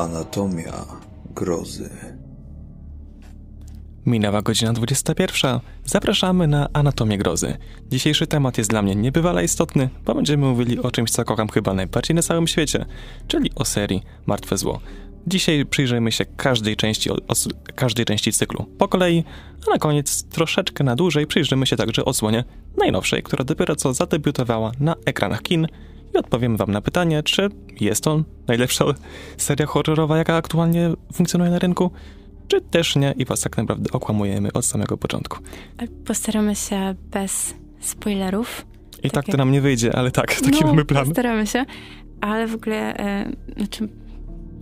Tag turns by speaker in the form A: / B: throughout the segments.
A: Anatomia grozy.
B: Minęła godzina 21. Zapraszamy na Anatomię Grozy. Dzisiejszy temat jest dla mnie niebywale istotny, bo będziemy mówili o czymś, co kocham chyba najbardziej na całym świecie, czyli o serii Martwe Zło. Dzisiaj przyjrzymy się każdej części, każdej części cyklu po kolei, a na koniec troszeczkę na dłużej przyjrzymy się także odsłonie najnowszej, która dopiero co zadebiutowała na ekranach kin i odpowiemy wam na pytanie, czy jest to najlepsza seria horrorowa, jaka aktualnie funkcjonuje na rynku, czy też nie i was tak naprawdę okłamujemy od samego początku.
C: Postaramy się bez spoilerów.
B: I tak, tak to nam nie wyjdzie, ale tak, taki no, mamy plan.
C: Postaramy się, ale w ogóle, e, znaczy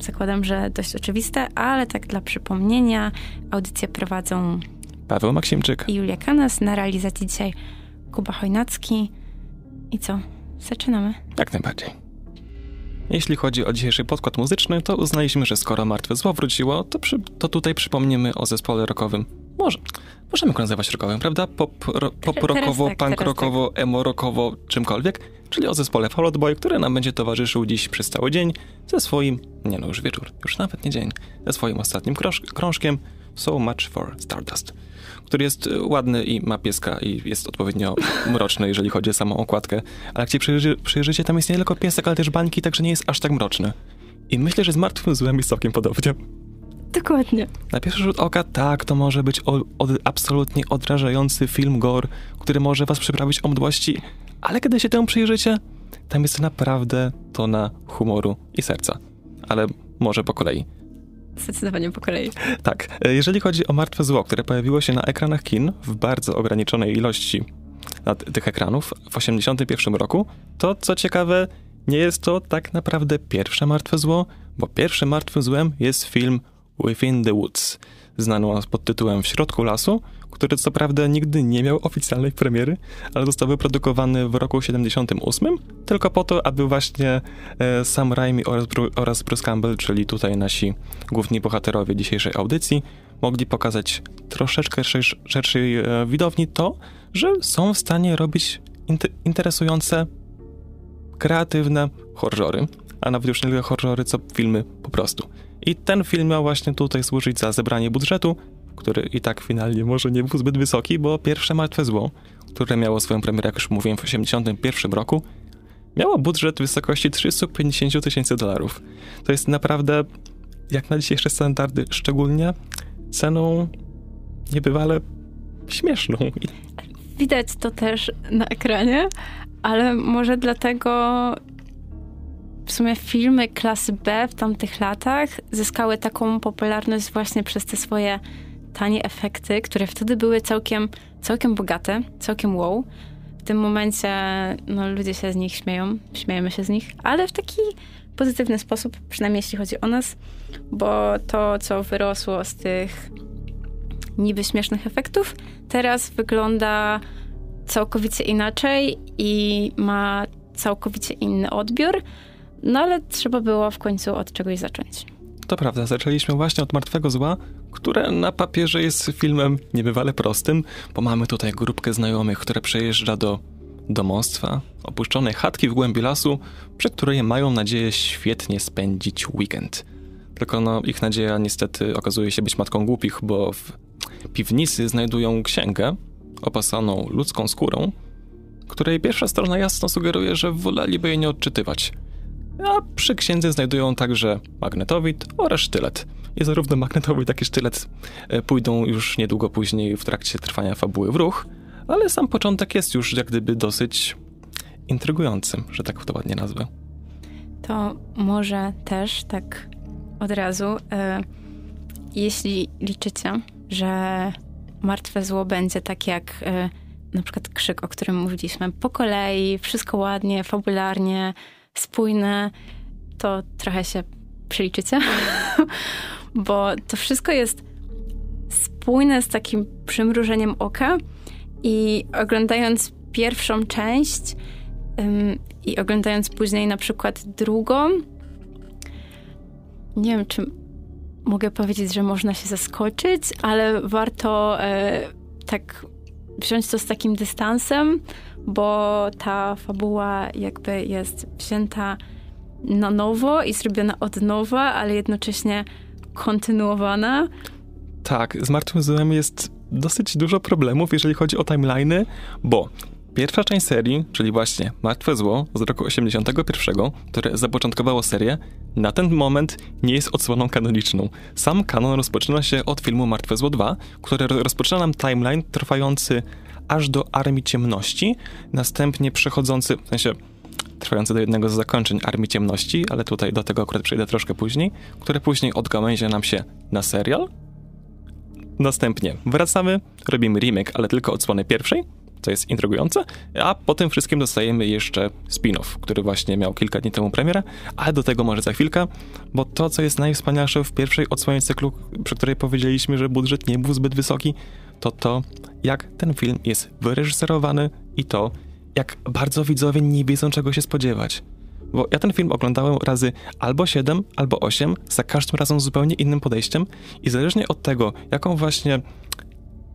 C: zakładam, że dość oczywiste, ale tak dla przypomnienia, audycję prowadzą
B: Paweł Maksimczyk
C: i Julia Kanas, na realizacji dzisiaj Kuba Chojnacki. I co? Zaczynamy?
B: Jak najbardziej. Jeśli chodzi o dzisiejszy podkład muzyczny, to uznaliśmy, że skoro Martwe Zło wróciło, to, przy, to tutaj przypomnimy o zespole rockowym. Może, możemy go nazywać rockowym, prawda? Pop, ro, pop rockowo, tak, punk rockowo, tak. emo rockowo, czymkolwiek. Czyli o zespole Fall Out Boy, który nam będzie towarzyszył dziś przez cały dzień ze swoim, nie no już wieczór, już nawet nie dzień, ze swoim ostatnim krążkiem So Much for Stardust który jest ładny i ma pieska i jest odpowiednio mroczny, jeżeli chodzi o samą okładkę. Ale jak ci przyjrzy, przyjrzycie, tam jest nie tylko piesek, ale też bańki, także nie jest aż tak mroczny. I myślę, że z Martwym Złem jest całkiem podobnie.
C: Dokładnie.
B: Na pierwszy rzut oka tak, to może być o, o, absolutnie odrażający film gore, który może was przyprawić o mdłości, ale kiedy się temu przyjrzycie, tam jest naprawdę tona humoru i serca. Ale może po kolei.
C: Zdecydowanie po kolei.
B: Tak. E, jeżeli chodzi o Martwe Zło, które pojawiło się na ekranach kin w bardzo ograniczonej ilości tych ekranów w 1981 roku, to co ciekawe, nie jest to tak naprawdę pierwsze Martwe Zło, bo pierwszym Martwym Złem jest film Within the Woods, znany pod tytułem W środku lasu, który co prawda nigdy nie miał oficjalnej premiery, ale został wyprodukowany w roku 78, tylko po to, aby właśnie e, Sam Raimi oraz, Bru oraz Bruce Campbell, czyli tutaj nasi główni bohaterowie dzisiejszej audycji, mogli pokazać troszeczkę szerszej e, widowni to, że są w stanie robić interesujące, kreatywne horrory, a nawet już nie tylko horrory, co filmy po prostu. I ten film miał właśnie tutaj służyć za zebranie budżetu, który i tak finalnie może nie był zbyt wysoki, bo pierwsze Martwe Zło, które miało swoją premierę, jak już mówiłem, w 1981 roku, miało budżet w wysokości 350 tysięcy dolarów. To jest naprawdę, jak na dzisiejsze standardy, szczególnie ceną niebywale śmieszną.
C: Widać to też na ekranie, ale może dlatego w sumie filmy klasy B w tamtych latach zyskały taką popularność właśnie przez te swoje tanie efekty, które wtedy były całkiem, całkiem bogate, całkiem wow. W tym momencie no, ludzie się z nich śmieją, śmiejemy się z nich, ale w taki pozytywny sposób, przynajmniej jeśli chodzi o nas, bo to, co wyrosło z tych niby śmiesznych efektów, teraz wygląda całkowicie inaczej i ma całkowicie inny odbiór, no ale trzeba było w końcu od czegoś zacząć.
B: To prawda, zaczęliśmy właśnie od Martwego Zła, które na papierze jest filmem niebywale prostym, bo mamy tutaj grupkę znajomych, która przejeżdża do domostwa, opuszczonej chatki w głębi lasu, przy której mają nadzieję świetnie spędzić weekend. Tylko no, ich nadzieja niestety okazuje się być matką głupich, bo w piwnicy znajdują księgę opasaną ludzką skórą, której pierwsza strona jasno sugeruje, że woleliby jej nie odczytywać. A przy księdze znajdują także magnetowid oraz sztylet – i zarówno magnetowid, jak i sztylet e, pójdą już niedługo później w trakcie trwania fabuły w ruch, ale sam początek jest już jak gdyby dosyć intrygującym, że tak to ładnie nazwę.
C: To może też tak od razu, e, jeśli liczycie, że martwe zło będzie tak jak e, na przykład krzyk, o którym mówiliśmy, po kolei, wszystko ładnie, fabularnie, spójne, to trochę się przeliczycie, bo to wszystko jest spójne z takim przymrużeniem oka i oglądając pierwszą część ym, i oglądając później na przykład drugą, nie wiem, czy mogę powiedzieć, że można się zaskoczyć, ale warto e, tak wziąć to z takim dystansem, bo ta fabuła jakby jest wzięta na nowo i zrobiona od nowa, ale jednocześnie kontynuowana.
B: Tak, z Martwym Złem jest dosyć dużo problemów, jeżeli chodzi o timeliny, bo pierwsza część serii, czyli właśnie Martwe Zło z roku 81, które zapoczątkowało serię, na ten moment nie jest odsłoną kanoniczną. Sam kanon rozpoczyna się od filmu Martwe Zło 2, który rozpoczyna nam timeline trwający aż do Armii Ciemności, następnie przechodzący, w sensie trwający do jednego z zakończeń Armii Ciemności, ale tutaj do tego akurat przejdę troszkę później, które później odgałęzia nam się na serial. Następnie wracamy, robimy remake, ale tylko odsłony pierwszej, co jest intrygujące, a po tym wszystkim dostajemy jeszcze spin-off, który właśnie miał kilka dni temu premierę, ale do tego może za chwilkę, bo to, co jest najwspanialsze w pierwszej odsłonie cyklu, przy której powiedzieliśmy, że budżet nie był zbyt wysoki, to to, jak ten film jest wyreżyserowany i to, jak bardzo widzowie nie wiedzą, czego się spodziewać. Bo ja ten film oglądałem razy albo 7, albo 8, za każdym razem zupełnie innym podejściem i zależnie od tego, jaką właśnie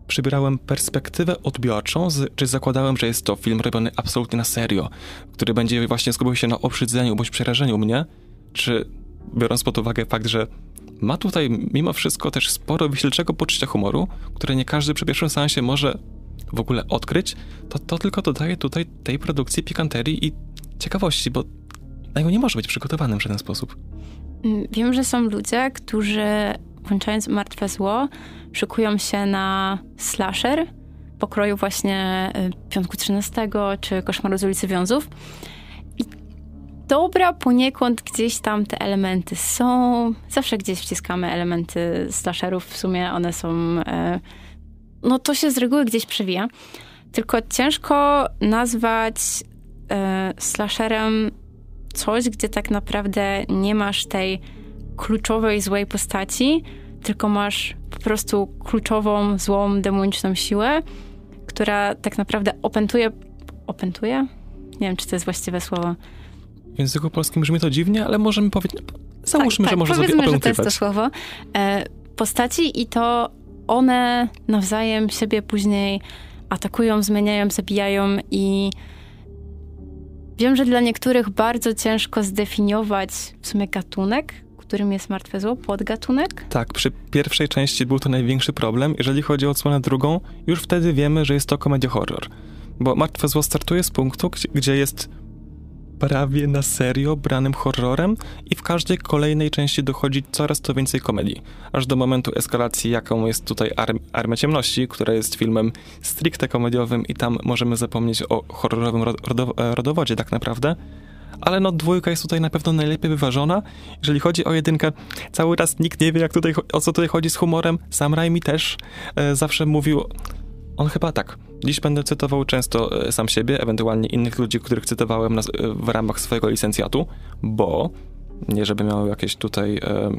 B: przybierałem perspektywę odbiorczą, czy zakładałem, że jest to film robiony absolutnie na serio, który będzie właśnie skupiał się na obrzydzeniu bądź przerażeniu mnie, czy biorąc pod uwagę fakt, że ma tutaj mimo wszystko też sporo wyśleczego poczucia humoru, które nie każdy przy pierwszym sensie może w ogóle odkryć, to to tylko dodaje tutaj tej produkcji pikanterii i ciekawości, bo na nią nie może być przygotowanym w żaden sposób.
C: Mm, wiem, że są ludzie, którzy włączając Martwe Zło, szykują się na slasher pokroju właśnie y, Piątku 13 czy Koszmaru z ulicy Wiązów. Dobra, poniekąd gdzieś tam te elementy są. Zawsze gdzieś wciskamy elementy slasherów. W sumie one są... E, no to się z reguły gdzieś przewija. Tylko ciężko nazwać e, slasherem coś, gdzie tak naprawdę nie masz tej kluczowej złej postaci, tylko masz po prostu kluczową, złą, demoniczną siłę, która tak naprawdę opętuje. Opętuje? Nie wiem, czy to jest właściwe słowo.
B: W języku polskim brzmi to dziwnie, ale możemy powiedzieć. Załóżmy,
C: tak,
B: że
C: tak,
B: może sobie
C: że to jest to słowo. E, postaci i to one nawzajem siebie później atakują, zmieniają, zabijają i wiem, że dla niektórych bardzo ciężko zdefiniować w sumie gatunek, którym jest martwe zło, podgatunek?
B: Tak, przy pierwszej części był to największy problem. Jeżeli chodzi o odsłonę drugą, już wtedy wiemy, że jest to komedia horror. Bo martwe zło startuje z punktu, gdzie jest prawie na serio branym horrorem i w każdej kolejnej części dochodzi coraz to więcej komedii. Aż do momentu eskalacji, jaką jest tutaj Arm Armia Ciemności, która jest filmem stricte komediowym i tam możemy zapomnieć o horrorowym rodowodzie tak naprawdę ale no dwójka jest tutaj na pewno najlepiej wyważona. Jeżeli chodzi o jedynkę, cały czas nikt nie wie, jak tutaj, o co tutaj chodzi z humorem. Sam Raimi też e, zawsze mówił, on chyba tak, dziś będę cytował często e, sam siebie, ewentualnie innych ludzi, których cytowałem na, e, w ramach swojego licencjatu, bo nie żeby miał jakieś tutaj e,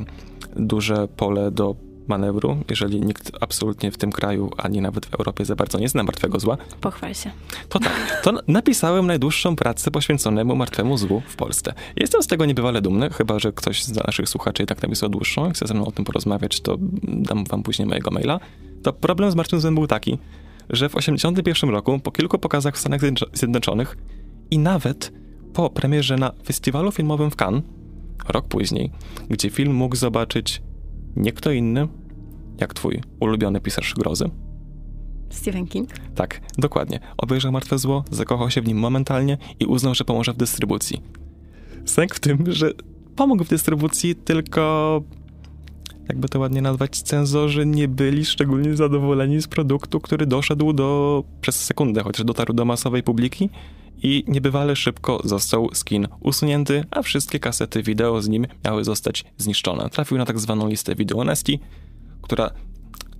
B: duże pole do manewru, jeżeli nikt absolutnie w tym kraju, ani nawet w Europie za bardzo nie zna martwego zła.
C: Pochwal się.
B: To tak, to napisałem najdłuższą pracę poświęconemu martwemu złu w Polsce. Jestem z tego niebywale dumny, chyba że ktoś z naszych słuchaczy i tak napisał dłuższą i chce ze mną o tym porozmawiać, to dam wam później mojego maila. To problem z martwym złem był taki, że w 81 roku, po kilku pokazach w Stanach Zjednoczonych i nawet po premierze na festiwalu filmowym w Cannes, rok później, gdzie film mógł zobaczyć nie kto inny, jak twój ulubiony pisarz grozy.
C: Stephen King?
B: Tak, dokładnie. Obejrzał Martwe Zło, zakochał się w nim momentalnie i uznał, że pomoże w dystrybucji. Sęk w tym, że pomógł w dystrybucji, tylko jakby to ładnie nazwać, cenzorzy nie byli szczególnie zadowoleni z produktu, który doszedł do, przez sekundę, chociaż dotarł do masowej publiki i niebywale szybko został skin usunięty, a wszystkie kasety wideo z nim miały zostać zniszczone. Trafił na tak zwaną listę Video Honesty, która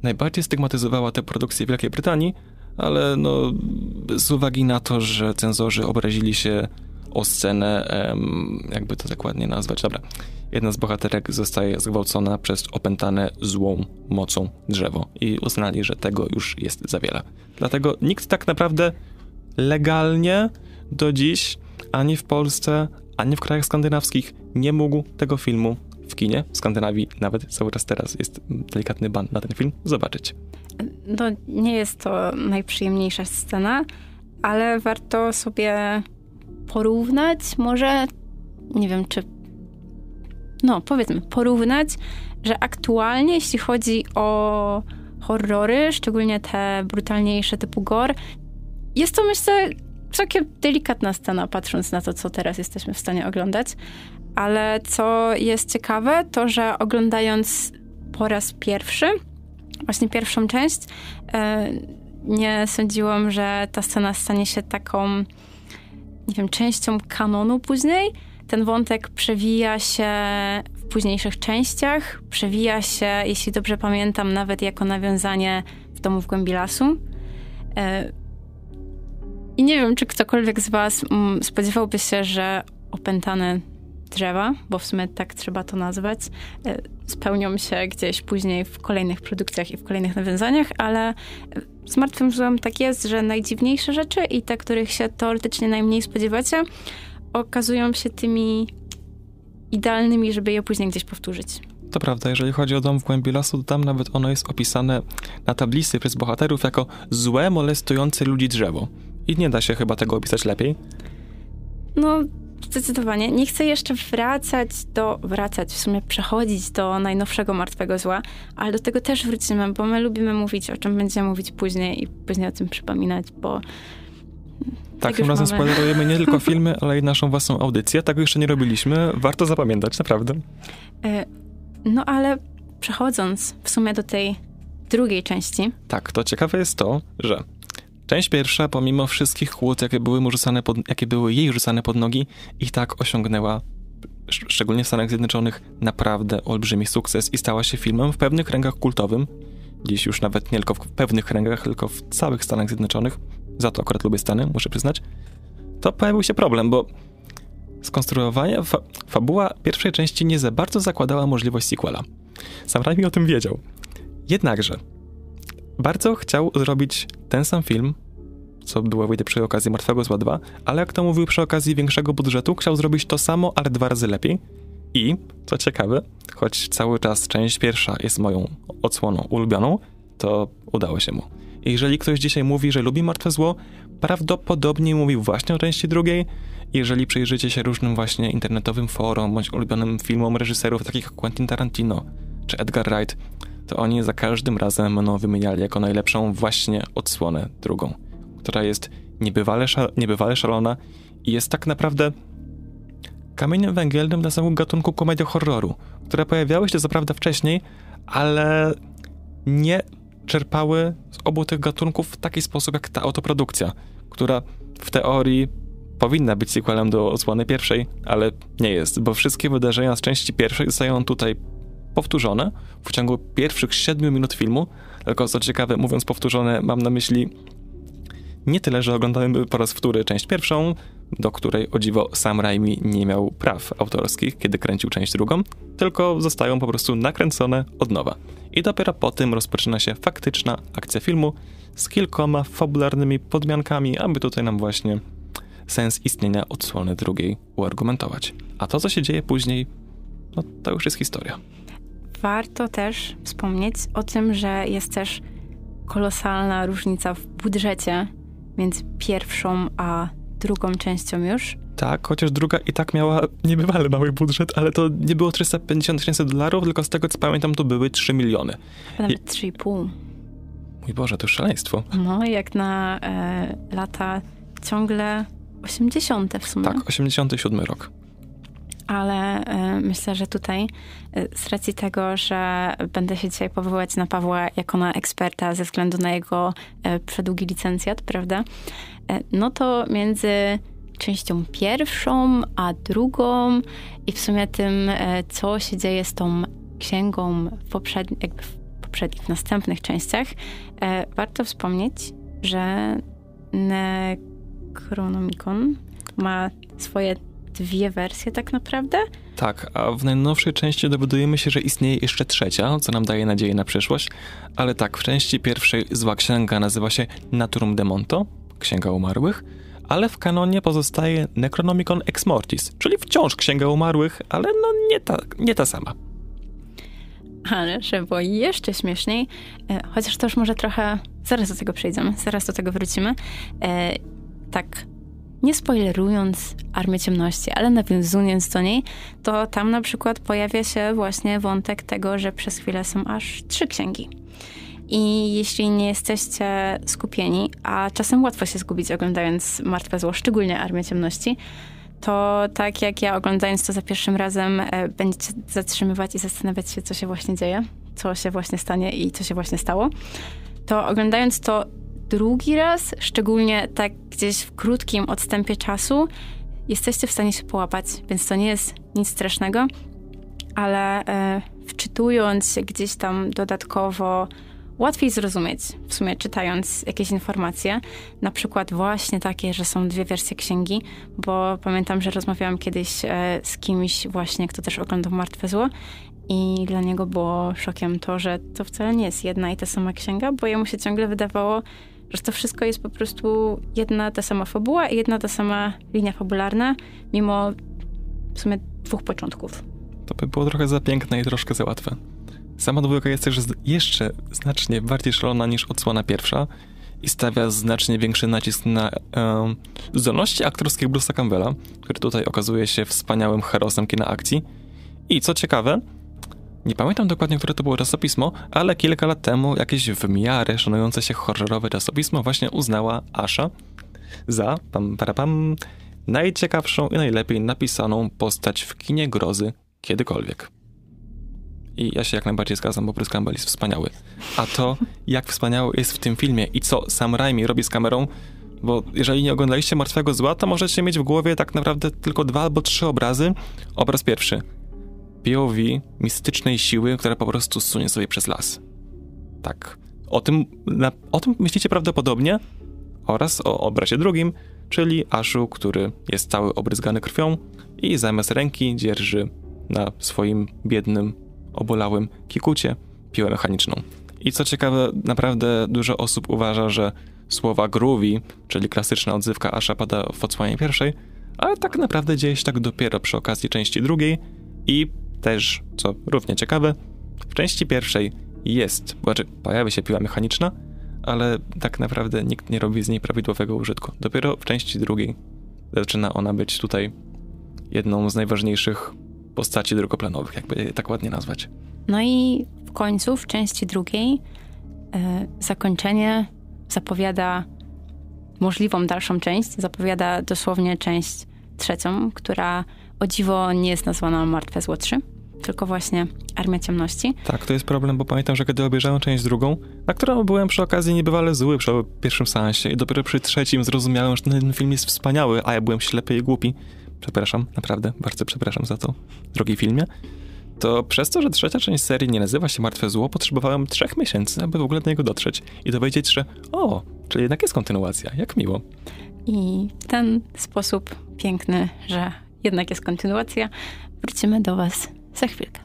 B: najbardziej stygmatyzowała tę produkcję w Wielkiej Brytanii, ale no, z uwagi na to, że cenzorzy obrazili się o scenę, jakby to dokładnie nazwać, dobra, jedna z bohaterek zostaje zgwałcona przez opętane złą mocą drzewo i uznali, że tego już jest za wiele. Dlatego nikt tak naprawdę legalnie do dziś ani w Polsce, ani w krajach skandynawskich nie mógł tego filmu w kinie w Skandynawii, nawet cały czas teraz jest delikatny ban na ten film, zobaczyć.
C: No, nie jest to najprzyjemniejsza scena, ale warto sobie porównać może, nie wiem, czy no powiedzmy, porównać, że aktualnie, jeśli chodzi o horrory, szczególnie te brutalniejsze typu gore, jest to myślę całkiem delikatna scena, patrząc na to, co teraz jesteśmy w stanie oglądać. Ale co jest ciekawe, to że oglądając po raz pierwszy, właśnie pierwszą część, e, nie sądziłam, że ta scena stanie się taką, nie wiem, częścią kanonu później. Ten wątek przewija się w późniejszych częściach, przewija się, jeśli dobrze pamiętam, nawet jako nawiązanie w domu w głębi lasu. E, I nie wiem, czy ktokolwiek z Was mm, spodziewałby się, że opętane drzewa, bo w sumie tak trzeba to nazwać, e, spełnią się gdzieś później w kolejnych produkcjach i w kolejnych nawiązaniach, ale z martwym złem tak jest, że najdziwniejsze rzeczy i te, których się teoretycznie najmniej spodziewacie, okazują się tymi idealnymi, żeby je później gdzieś powtórzyć.
B: To prawda, jeżeli chodzi o dom w głębi lasu, to tam nawet ono jest opisane na tablicy przez bohaterów jako złe, molestujące ludzi drzewo. I nie da się chyba tego opisać lepiej.
C: No, zdecydowanie. Nie chcę jeszcze wracać do, wracać, w sumie przechodzić do najnowszego martwego zła, ale do tego też wrócimy, bo my lubimy mówić, o czym będziemy mówić później i później o tym przypominać, bo
B: tak, tym razem mamy. spoilerujemy nie tylko filmy, ale i naszą własną audycję. Tego jeszcze nie robiliśmy. Warto zapamiętać, naprawdę.
C: E, no ale przechodząc w sumie do tej drugiej części.
B: Tak, to ciekawe jest to, że część pierwsza, pomimo wszystkich kłód, jakie były, mu rzucane pod, jakie były jej rzucane pod nogi, i tak osiągnęła, szczególnie w Stanach Zjednoczonych, naprawdę olbrzymi sukces i stała się filmem w pewnych kręgach kultowym. Dziś już nawet nie tylko w pewnych kręgach, tylko w całych Stanach Zjednoczonych za to akurat lubię Stany, muszę przyznać, to pojawił się problem, bo skonstruowanie fa fabuła pierwszej części nie za bardzo zakładała możliwość sequela. Sam Raimi o tym wiedział. Jednakże bardzo chciał zrobić ten sam film, co było wyjdę przy okazji Martwego Zła 2, ale jak to mówił przy okazji większego budżetu, chciał zrobić to samo, ale dwa razy lepiej. I, co ciekawe, choć cały czas część pierwsza jest moją odsłoną ulubioną, to udało się mu. Jeżeli ktoś dzisiaj mówi, że lubi Martwe Zło, prawdopodobnie mówił właśnie o części drugiej. Jeżeli przyjrzycie się różnym właśnie internetowym forum bądź ulubionym filmom reżyserów takich jak Quentin Tarantino czy Edgar Wright, to oni za każdym razem będą wymieniali jako najlepszą właśnie odsłonę drugą, która jest niebywale, szal niebywale szalona i jest tak naprawdę kamieniem węgielnym dla samego gatunku komedii horroru, które pojawiały się co prawda wcześniej, ale nie czerpały z obu tych gatunków w taki sposób jak ta autoprodukcja, która w teorii powinna być sequelem do osłony pierwszej, ale nie jest, bo wszystkie wydarzenia z części pierwszej zostają tutaj powtórzone w ciągu pierwszych 7 minut filmu, tylko co ciekawe, mówiąc powtórzone, mam na myśli nie tyle, że oglądałem po raz wtóry część pierwszą, do której o dziwo Sam Raimi nie miał praw autorskich, kiedy kręcił część drugą, tylko zostają po prostu nakręcone od nowa. I dopiero po tym rozpoczyna się faktyczna akcja filmu z kilkoma fabularnymi podmiankami, aby tutaj nam właśnie sens istnienia odsłony drugiej uargumentować. A to, co się dzieje później, no to już jest historia.
C: Warto też wspomnieć o tym, że jest też kolosalna różnica w budżecie między pierwszą a drugą częścią już.
B: Tak, chociaż druga i tak miała niebywale mały budżet, ale to nie było 350 tysięcy dolarów, tylko z tego co pamiętam to były 3 miliony.
C: Nawet 3,5.
B: Mój Boże, to szaleństwo.
C: No, jak na e, lata ciągle 80. w sumie.
B: Tak, 87 rok.
C: Ale e, myślę, że tutaj e, z racji tego, że będę się dzisiaj powoływać na Pawła jako na eksperta ze względu na jego e, przedługi licencjat, prawda? No to między częścią pierwszą, a drugą i w sumie tym, co się dzieje z tą księgą w, poprzedni, w poprzednich, następnych częściach, warto wspomnieć, że Necronomicon ma swoje dwie wersje tak naprawdę.
B: Tak, a w najnowszej części dowiadujemy się, że istnieje jeszcze trzecia, co nam daje nadzieję na przyszłość, ale tak, w części pierwszej zła księga nazywa się Naturum Demonto, Księga Umarłych, ale w kanonie pozostaje Necronomicon Ex Mortis, czyli wciąż Księga Umarłych, ale no nie ta, nie ta sama.
C: Ale żeby było jeszcze śmieszniej, e, chociaż to już może trochę, zaraz do tego przejdziemy, zaraz do tego wrócimy, e, tak nie spoilerując Armię Ciemności, ale nawiązując do niej, to tam na przykład pojawia się właśnie wątek tego, że przez chwilę są aż trzy księgi. I jeśli nie jesteście skupieni, a czasem łatwo się zgubić oglądając Martwe Zło, szczególnie Armię Ciemności, to tak jak ja oglądając to za pierwszym razem, e, będziecie zatrzymywać i zastanawiać się, co się właśnie dzieje, co się właśnie stanie i co się właśnie stało. To oglądając to drugi raz, szczególnie tak gdzieś w krótkim odstępie czasu, jesteście w stanie się połapać, więc to nie jest nic strasznego, ale e, wczytując się gdzieś tam dodatkowo, łatwiej zrozumieć, w sumie czytając jakieś informacje, na przykład właśnie takie, że są dwie wersje księgi, bo pamiętam, że rozmawiałam kiedyś e, z kimś właśnie, kto też oglądał Martwe Zło i dla niego było szokiem to, że to wcale nie jest jedna i ta sama księga, bo jemu się ciągle wydawało, że to wszystko jest po prostu jedna ta sama fabuła i jedna ta sama linia fabularna, mimo w sumie dwóch początków.
B: To by było trochę za piękne i troszkę za łatwe. Sama dwójka jest też jeszcze znacznie bardziej szalona niż odsłona pierwsza i stawia znacznie większy nacisk na um, zdolności aktorskie Bruce'a Campbella, który tutaj okazuje się wspaniałym herosem kina akcji. I co ciekawe, nie pamiętam dokładnie, które to było czasopismo, ale kilka lat temu jakieś w miarę szanujące się horrorowe czasopismo właśnie uznała Asha za pam, pam, najciekawszą i najlepiej napisaną postać w kinie grozy kiedykolwiek. I ja się jak najbardziej zgadzam, bo Bruce Campbell jest wspaniały. A to, jak wspaniały jest w tym filmie i co Sam Raimi robi z kamerą, bo jeżeli nie oglądaliście Martwego Zła, to możecie mieć w głowie tak naprawdę tylko dwa albo trzy obrazy. Obraz pierwszy. POV mistycznej siły, która po prostu sunie sobie przez las. Tak. O tym, na, o tym myślicie prawdopodobnie oraz o obrazie drugim, czyli Ashu, który jest cały obryzgany krwią i zamiast ręki dzierży na swoim biednym, obolałym kikucie piłę mechaniczną. I co ciekawe, naprawdę dużo osób uważa, że słowa groovy, czyli klasyczna odzywka Asha pada w odsłanie pierwszej, ale tak naprawdę dzieje się tak dopiero przy okazji części drugiej i też, co równie ciekawe, w części pierwszej jest, znaczy pojawia się piła mechaniczna, ale tak naprawdę nikt nie robi z niej prawidłowego użytku. Dopiero w części drugiej zaczyna ona być tutaj jedną z najważniejszych postaci drugoplanowych, jakby je tak ładnie nazwać.
C: No i w końcu, w części drugiej, yy, zakończenie zapowiada możliwą dalszą część, zapowiada dosłownie część trzecią, która o dziwo nie jest nazwana Martwe Zło 3 tylko właśnie Armia Ciemności.
B: Tak, to jest problem, bo pamiętam, że kiedy obejrzałem część drugą, na którą byłem przy okazji niebywale zły przy pierwszym seansie i dopiero przy trzecim zrozumiałem, że ten film jest wspaniały, a ja byłem ślepy i głupi. Przepraszam, naprawdę, bardzo przepraszam za to, drogi filmie. To przez to, że trzecia część serii nie nazywa się Martwe Zło, potrzebowałem trzech miesięcy, aby w ogóle do niego dotrzeć i dowiedzieć, że o, czyli jednak jest kontynuacja, jak miło.
C: I w ten sposób piękny, że jednak jest kontynuacja, wrócimy do Was za chwilkę.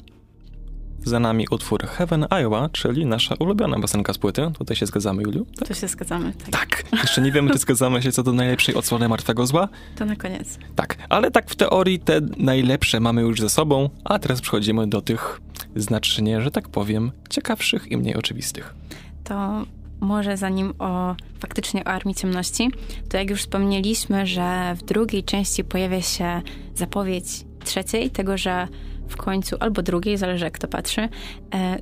B: Za nami utwór Heaven Iowa, czyli nasza ulubiona piosenka z płyty. Tutaj się zgadzamy, Juliu?
C: Tak? Tu się zgadzamy, tak.
B: Tak. Jeszcze nie wiemy, czy zgadzamy się co do najlepszej odsłony Martwego Zła.
C: To na koniec.
B: Tak, ale tak w teorii te najlepsze mamy już ze sobą, a teraz przechodzimy do tych znacznie, że tak powiem, ciekawszych i mniej oczywistych.
C: To może zanim o faktycznie o Armii Ciemności, to jak już wspomnieliśmy, że w drugiej części pojawia się zapowiedź trzeciej, tego, że w końcu, albo drugiej, zależy jak to patrzy, e,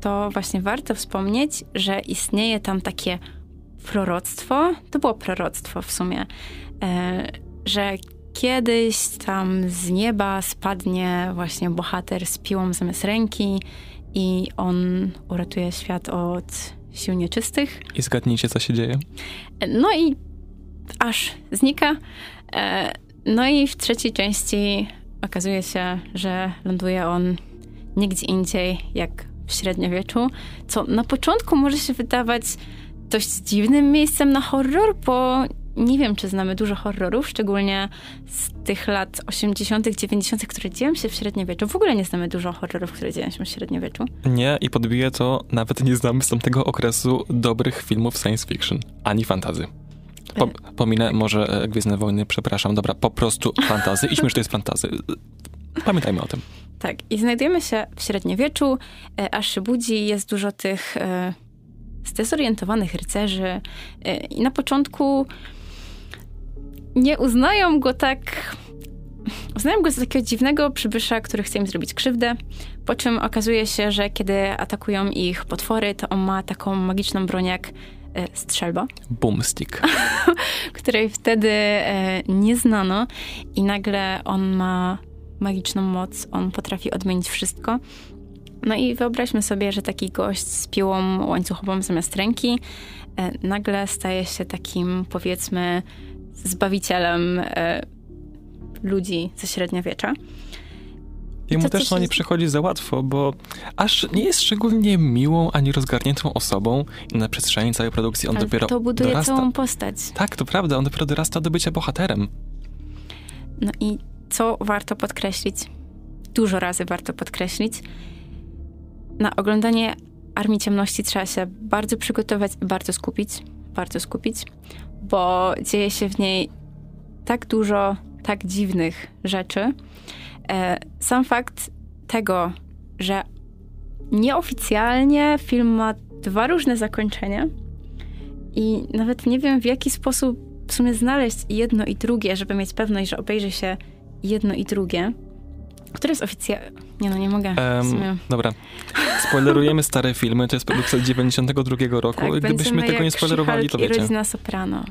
C: to właśnie warto wspomnieć, że istnieje tam takie proroctwo, to było proroctwo w sumie, e, że kiedyś tam z nieba spadnie właśnie bohater z piłą zamiast ręki i on uratuje świat od sił nieczystych.
B: I zgadnijcie, co się dzieje?
C: No i aż znika. E, no i w trzeciej części okazuje się, że ląduje on nigdzie indziej jak w średniowieczu, co na początku może się wydawać dość dziwnym miejscem na horror, bo nie wiem, czy znamy dużo horrorów, szczególnie z tych lat 80., 90., które dzieją się w średniowieczu. W ogóle nie znamy dużo horrorów, które dzieją się w średniowieczu.
B: Nie, i podbije to, nawet nie znamy z tamtego okresu dobrych filmów science fiction, ani fantazy. Po, pominę może e, Gwiezdne Wojny, przepraszam, dobra, po prostu fantazy. Idźmy, że to jest fantazy. Pamiętajmy o tym.
C: Tak, i znajdujemy się w średniowieczu, e, aż się budzi, jest dużo tych e, zdezorientowanych rycerzy. E, I na początku nie uznają go tak. Uznają go za takiego dziwnego przybysza, który chce im zrobić krzywdę. Po czym okazuje się, że kiedy atakują ich potwory, to on ma taką magiczną broń jak strzelba,
B: Boomstick.
C: której wtedy e, nie znano, i nagle on ma magiczną moc, on potrafi odmienić wszystko. No i wyobraźmy sobie, że taki gość z piłą łańcuchową zamiast ręki e, nagle staje się takim, powiedzmy, zbawicielem e, ludzi ze średniowiecza. To, co
B: też
C: się
B: nie przychodzi za łatwo, bo aż nie jest szczególnie miłą ani rozgarniętą osobą i na przestrzeni całej produkcji on
C: Ale
B: dopiero
C: to buduje
B: dorasta.
C: całą postać.
B: Tak, to prawda, on dopiero dorasta do bycia bohaterem.
C: No i co warto podkreślić? Dużo razy warto podkreślić. Na oglądanie Armii Ciemności trzeba się bardzo przygotować i bardzo skupić. Bardzo skupić, bo dzieje się w niej tak dużo tak dziwnych rzeczy. E, Sam fakt tego, że nieoficjalnie film ma dwa różne zakończenia i nawet nie wiem w jaki sposób w sumie znaleźć jedno i drugie, żeby mieć pewność, że obejrzy się jedno i drugie. Które jest oficjalnie... Nie no, nie mogę. Sumie.
B: dobra. Spoilerujemy stare filmy, to jest produkcja z 92 roku.
C: Tak,
B: Gdybyśmy tego nie spoilerowali, to wiecie.
C: rodzina Soprano.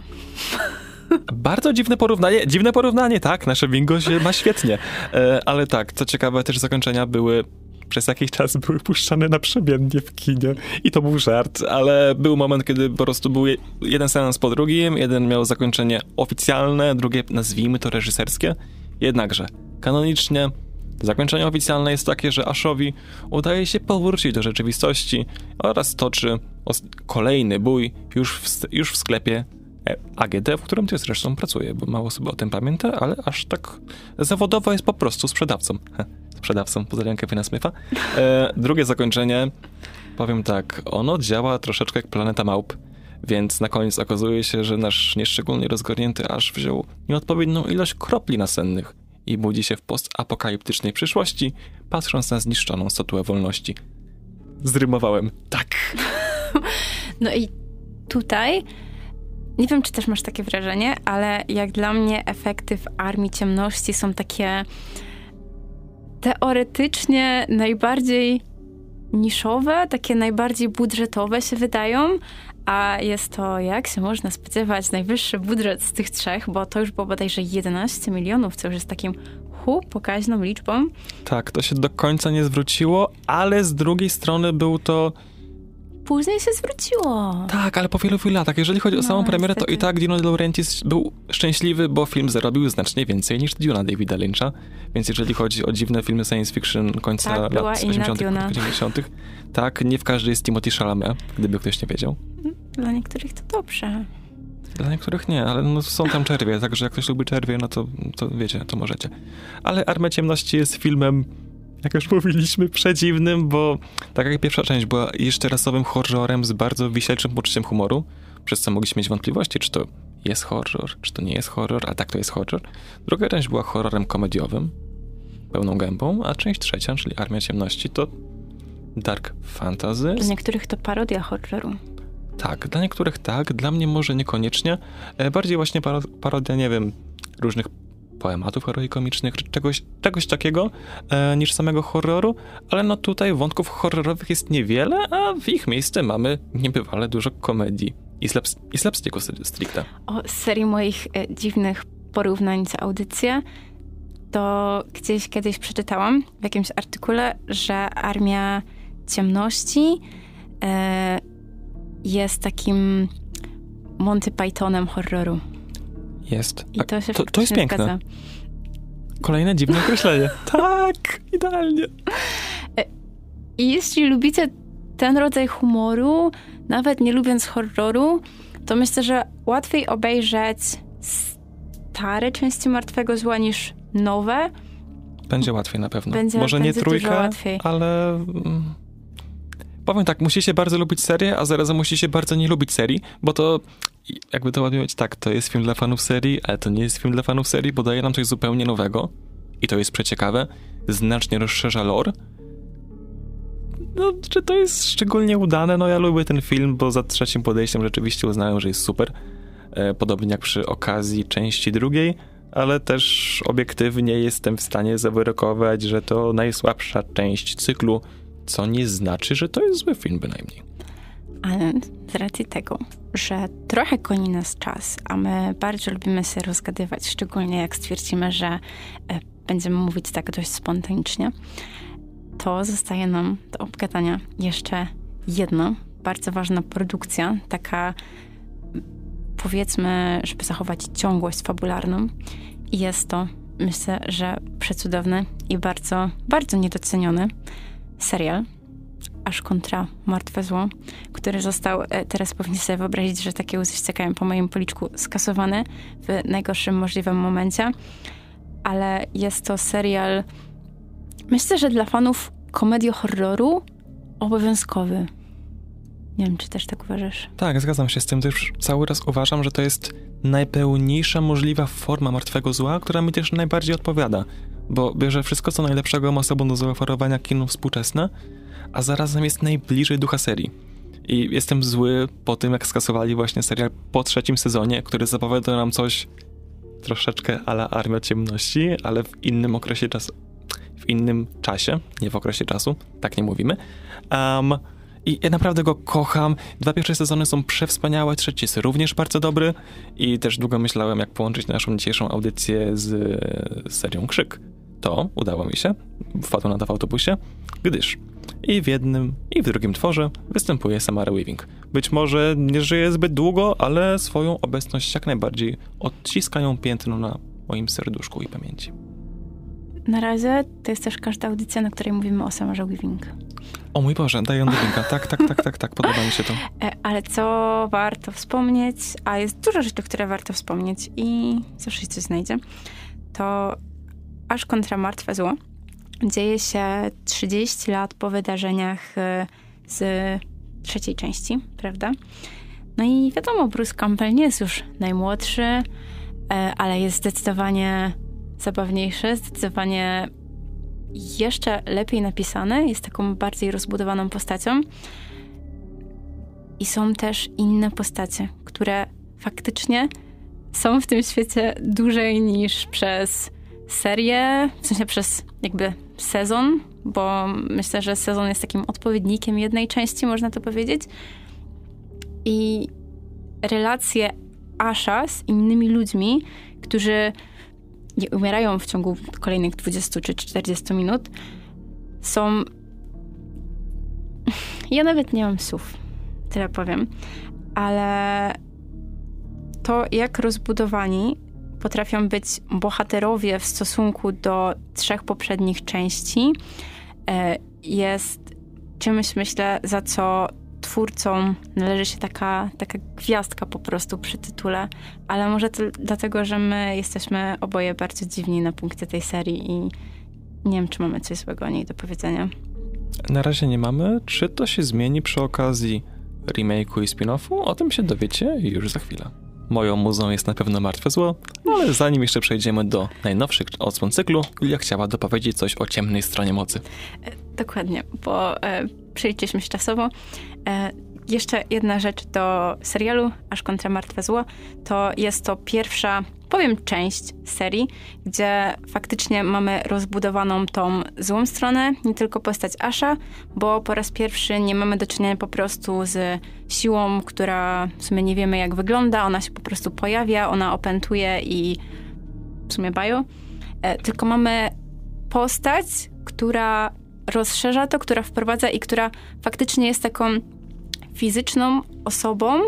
B: Bardzo dziwne porównanie, dziwne porównanie, tak, nasze bingo się ma świetnie. E, ale tak, co ciekawe, też zakończenia były przez jakiś czas były puszczane naprzemiennie w kinie i to był żart, ale był moment, kiedy po prostu był je- jeden seans po drugim, jeden miał zakończenie oficjalne, drugie nazwijmy to reżyserskie. Jednakże, kanonicznie zakończenie oficjalne jest takie, że Ashowi udaje się powrócić do rzeczywistości oraz toczy kolejny bój już w, już w sklepie AGD, w którym ty zresztą pracuje, bo mało sobie o tym pamięta, ale aż tak zawodowo jest po prostu sprzedawcą. Sprzedawcą, pozdrawiam Kevina Smitha. E, drugie zakończenie, powiem tak, ono działa troszeczkę jak Planeta Małp, więc na koniec okazuje się, że nasz nieszczególnie rozgarnięty aż wziął nieodpowiednią ilość kropli nasennych i budzi się w postapokaliptycznej przyszłości, patrząc na zniszczoną statuę wolności. Zrymowałem. Tak.
C: No i tutaj, nie wiem, czy też masz takie wrażenie, ale jak dla mnie efekty w Armii Ciemności są takie teoretycznie najbardziej niszowe, takie najbardziej budżetowe się wydają, a jest to, jak się można spodziewać, najwyższy budżet z tych trzech, bo to już było bodajże 11 milionów, co już jest takim hu, pokaźną liczbą.
B: Tak, to się do końca nie zwróciło, ale z drugiej strony był to
C: Później się zwróciło.
B: Tak, ale po wielu, wielu latach. Jeżeli chodzi o
C: No,
B: samą premierę, to
C: niestety.
B: i tak Dino De Laurentiis był szczęśliwy, bo film zarobił znacznie więcej niż Duna Davida Lyncha. Więc jeżeli chodzi o dziwne filmy science fiction końca
C: Tak,
B: lat
C: inna
B: 80.,
C: Duna.
B: 90., tak, nie w każdej jest Timothy Chalamet, gdyby ktoś nie wiedział.
C: Dla niektórych to dobrze.
B: Dla niektórych nie, ale no, są tam czerwie, także jak ktoś lubi czerwie, no to, to wiecie, to możecie. Ale Armia Ciemności jest filmem, jak już mówiliśmy, przedziwnym, bo tak jak pierwsza część była jeszcze rasowym horrorem z bardzo wisielczym poczuciem humoru, przez co mogliśmy mieć wątpliwości, czy to jest horror, czy to nie jest horror, a tak to jest horror. Druga część była horrorem komediowym, pełną gębą, a część trzecia, czyli Armia Ciemności, to dark fantasy
C: Dla niektórych to parodia horroru.
B: tak, dla niektórych tak, dla mnie może niekoniecznie. E, Bardziej właśnie paro- parodia, nie wiem, różnych poematów heroikomicznych, czy czegoś, czegoś takiego, e, niż samego horroru, ale no tutaj wątków horrorowych jest niewiele, a w ich miejsce mamy niebywale dużo komedii i, i slapsticku stri- stricte.
C: O z serii moich e, dziwnych porównań za audycję, to gdzieś kiedyś przeczytałam w jakimś artykule, że Armia Ciemności e, jest takim Monty Pythonem horroru.
B: Jest.
C: I to się
B: to, to jest piękne. Kolejne dziwne określenie. tak, idealnie.
C: I jeśli lubicie ten rodzaj humoru, nawet nie lubiąc horroru, to myślę, że łatwiej obejrzeć stare części Martwego Zła niż nowe.
B: Będzie łatwiej na pewno.
C: Będzie-
B: Może nie
C: będzie
B: trójkę,
C: łatwiej.
B: ale... mm, Powiem tak, musicie bardzo lubić serię, a zarazem musicie bardzo nie lubić serii, bo to jakby to ładnie powiedzieć, tak, to jest film dla fanów serii, ale to nie jest film dla fanów serii, bo daje nam coś zupełnie nowego i to jest przeciekawe, znacznie rozszerza lore. No, czy to jest szczególnie udane? No ja lubię ten film, bo za trzecim podejściem rzeczywiście uznałem, że jest super. e, podobnie jak przy okazji części drugiej, ale też obiektywnie jestem w stanie zawyrokować, że to najsłabsza część cyklu, co nie znaczy, że to jest zły film bynajmniej.
C: Ale z racji tego, że trochę goni nas czas, a my bardzo lubimy się rozgadywać, szczególnie jak stwierdzimy, że e, będziemy mówić tak dość spontanicznie, to zostaje nam do obgadania jeszcze jedna bardzo ważna produkcja, taka powiedzmy, żeby zachować ciągłość fabularną. I jest to, myślę, że przecudowny i bardzo, bardzo niedoceniony serial aż kontra Martwe Zło, który został, e, teraz powinien sobie wyobrazić, że takie łzy ściekają po moim policzku, skasowany w najgorszym możliwym momencie. Ale jest to serial, myślę, że dla fanów komedii horroru obowiązkowy. Nie wiem, czy też tak uważasz.
B: Tak, zgadzam się z tym. Też cały raz uważam, że to jest najpełniejsza możliwa forma martwego zła, która mi też najbardziej odpowiada. Bo bierze wszystko, co najlepszego ma sobą do zaoferowania kinu współczesne, a zarazem jest najbliżej ducha serii. I jestem zły po tym, jak skasowali właśnie serial po trzecim sezonie, który zapowiada nam coś troszeczkę ala Armia Ciemności, ale w innym okresie czasu. W innym czasie, nie w okresie czasu, tak nie mówimy. Um, i ja naprawdę go kocham. Dwa pierwsze sezony są przewspaniałe, trzeci jest również bardzo dobry i też długo myślałem, jak połączyć naszą dzisiejszą audycję z, serią Krzyk. To udało mi się, wpadło na to w autobusie, gdyż i w jednym, i w drugim tworze występuje Samara Weaving. Być może nie żyje zbyt długo, ale swoją obecność jak najbardziej odciskają piętno na moim serduszku i pamięci.
C: Na razie to jest też każda audycja, na której mówimy o Samarze Weaving.
B: O mój Boże, daję do linka. Tak, tak, tak, tak, tak, podoba mi się to.
C: E, ale co warto wspomnieć, a jest dużo rzeczy, które warto wspomnieć i zawsze się coś znajdzie, to aż kontra martwe zło dzieje się 30 lat po wydarzeniach e, z trzeciej części, prawda? No i wiadomo, Bruce Campbell nie jest już najmłodszy, e, ale jest zdecydowanie zabawniejszy, zdecydowanie jeszcze lepiej napisane, jest taką bardziej rozbudowaną postacią. I są też inne postacie, które faktycznie są w tym świecie dłużej niż przez serię, w sensie przez jakby sezon, bo myślę, że sezon jest takim odpowiednikiem jednej części, można to powiedzieć. I relacje Asha z innymi ludźmi, którzy nie umierają w ciągu kolejnych 20 czy 40 minut, są. Ja nawet nie mam słów, tyle powiem, ale to, jak rozbudowani potrafią być bohaterowie w stosunku do trzech poprzednich części, e, jest czymś, myślę, za co twórcom należy się taka, taka gwiazdka po prostu przy tytule, ale może to dlatego, że my jesteśmy oboje bardzo dziwni na punkcie tej serii i nie wiem, czy mamy coś złego o niej do powiedzenia.
B: Na razie nie mamy. Czy to się zmieni przy okazji remake'u i spin-offu? O tym się dowiecie już za chwilę. Moją muzą jest na pewno Martwe Zło, ale zanim jeszcze przejdziemy do najnowszych odsłon cyklu, Julia chciała dopowiedzieć coś o ciemnej stronie mocy.
C: E, dokładnie, bo e, przejdziemy się czasowo. E, jeszcze jedna rzecz do serialu Aż kontra Martwe Zło, to jest to pierwsza, powiem, część serii, gdzie faktycznie mamy rozbudowaną tą złą stronę, nie tylko postać Asha, bo po raz pierwszy nie mamy do czynienia po prostu z siłą, która w sumie nie wiemy jak wygląda, ona się po prostu pojawia, ona opętuje i w sumie bajo, e, tylko mamy postać, która rozszerza to, która wprowadza i która faktycznie jest taką fizyczną osobą,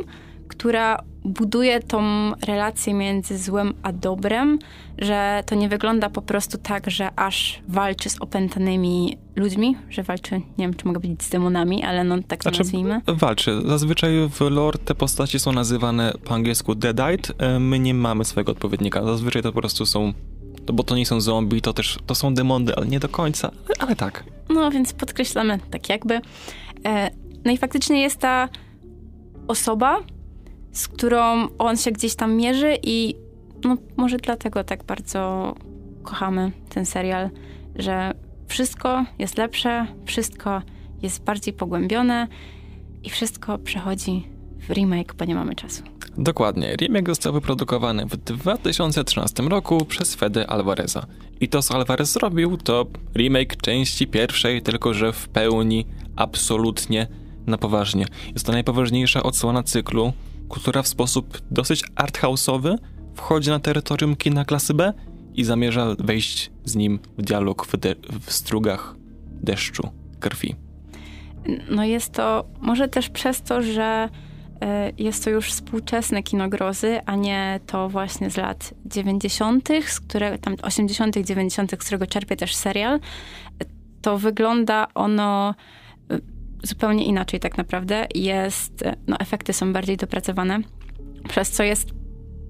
C: która buduje tą relację między złem a dobrem, że to nie wygląda po prostu tak, że aż walczy z opętanymi ludźmi, że walczy, nie wiem, czy mogę powiedzieć z demonami, ale no tak to znaczy, nazwijmy.
B: Walczy. Zazwyczaj w lore te postaci są nazywane po angielsku deadite. My nie mamy swojego odpowiednika. Zazwyczaj to po prostu są bo to nie są zombie, to też to są demony, ale nie do końca, ale, ale tak.
C: No więc podkreślamy tak jakby. E, no i faktycznie jest ta osoba, z którą on się gdzieś tam mierzy i no, może dlatego tak bardzo kochamy ten serial, że wszystko jest lepsze, wszystko jest bardziej pogłębione i wszystko przechodzi w remake, bo nie mamy czasu.
B: Dokładnie. Remake został wyprodukowany w 2013 roku przez Fede Alvareza. I to, co Alvarez zrobił, to remake części pierwszej, tylko że w pełni, absolutnie, na poważnie. Jest to najpoważniejsza odsłona cyklu, która w sposób dosyć arthouse'owy wchodzi na terytorium kina klasy B i zamierza wejść z nim w dialog w, w strugach deszczu, krwi.
C: No jest to może też przez to, że e, jest to już współczesne kino grozy, a nie to właśnie z lat 90., z które, tam 80., 90., z którego czerpie też serial. To wygląda ono zupełnie inaczej tak naprawdę. Jest, no efekty są bardziej dopracowane, przez co jest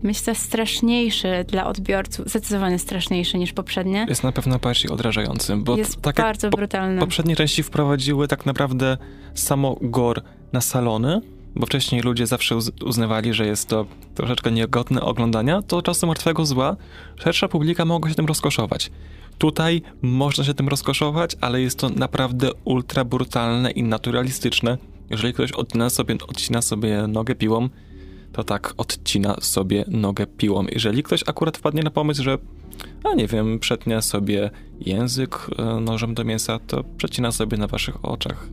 C: myślę, straszniejszy dla odbiorców, zdecydowanie straszniejszy niż poprzednie.
B: Jest na pewno bardziej odrażający, bo
C: jest tak bardzo po, brutalny.
B: Poprzednie części wprowadziły tak naprawdę samo gore na salony, bo wcześniej ludzie zawsze uznawali, że jest to troszeczkę niegodne oglądania, to czasem martwego zła szersza publika mogła się tym rozkoszować. Tutaj można się tym rozkoszować, ale jest to naprawdę ultra brutalne i naturalistyczne. Jeżeli ktoś odcina sobie, odcina sobie nogę piłą, to tak odcina sobie nogę piłą. Jeżeli ktoś akurat wpadnie na pomysł, że a nie wiem, przetnie sobie język e, nożem do mięsa, to przecina sobie na waszych oczach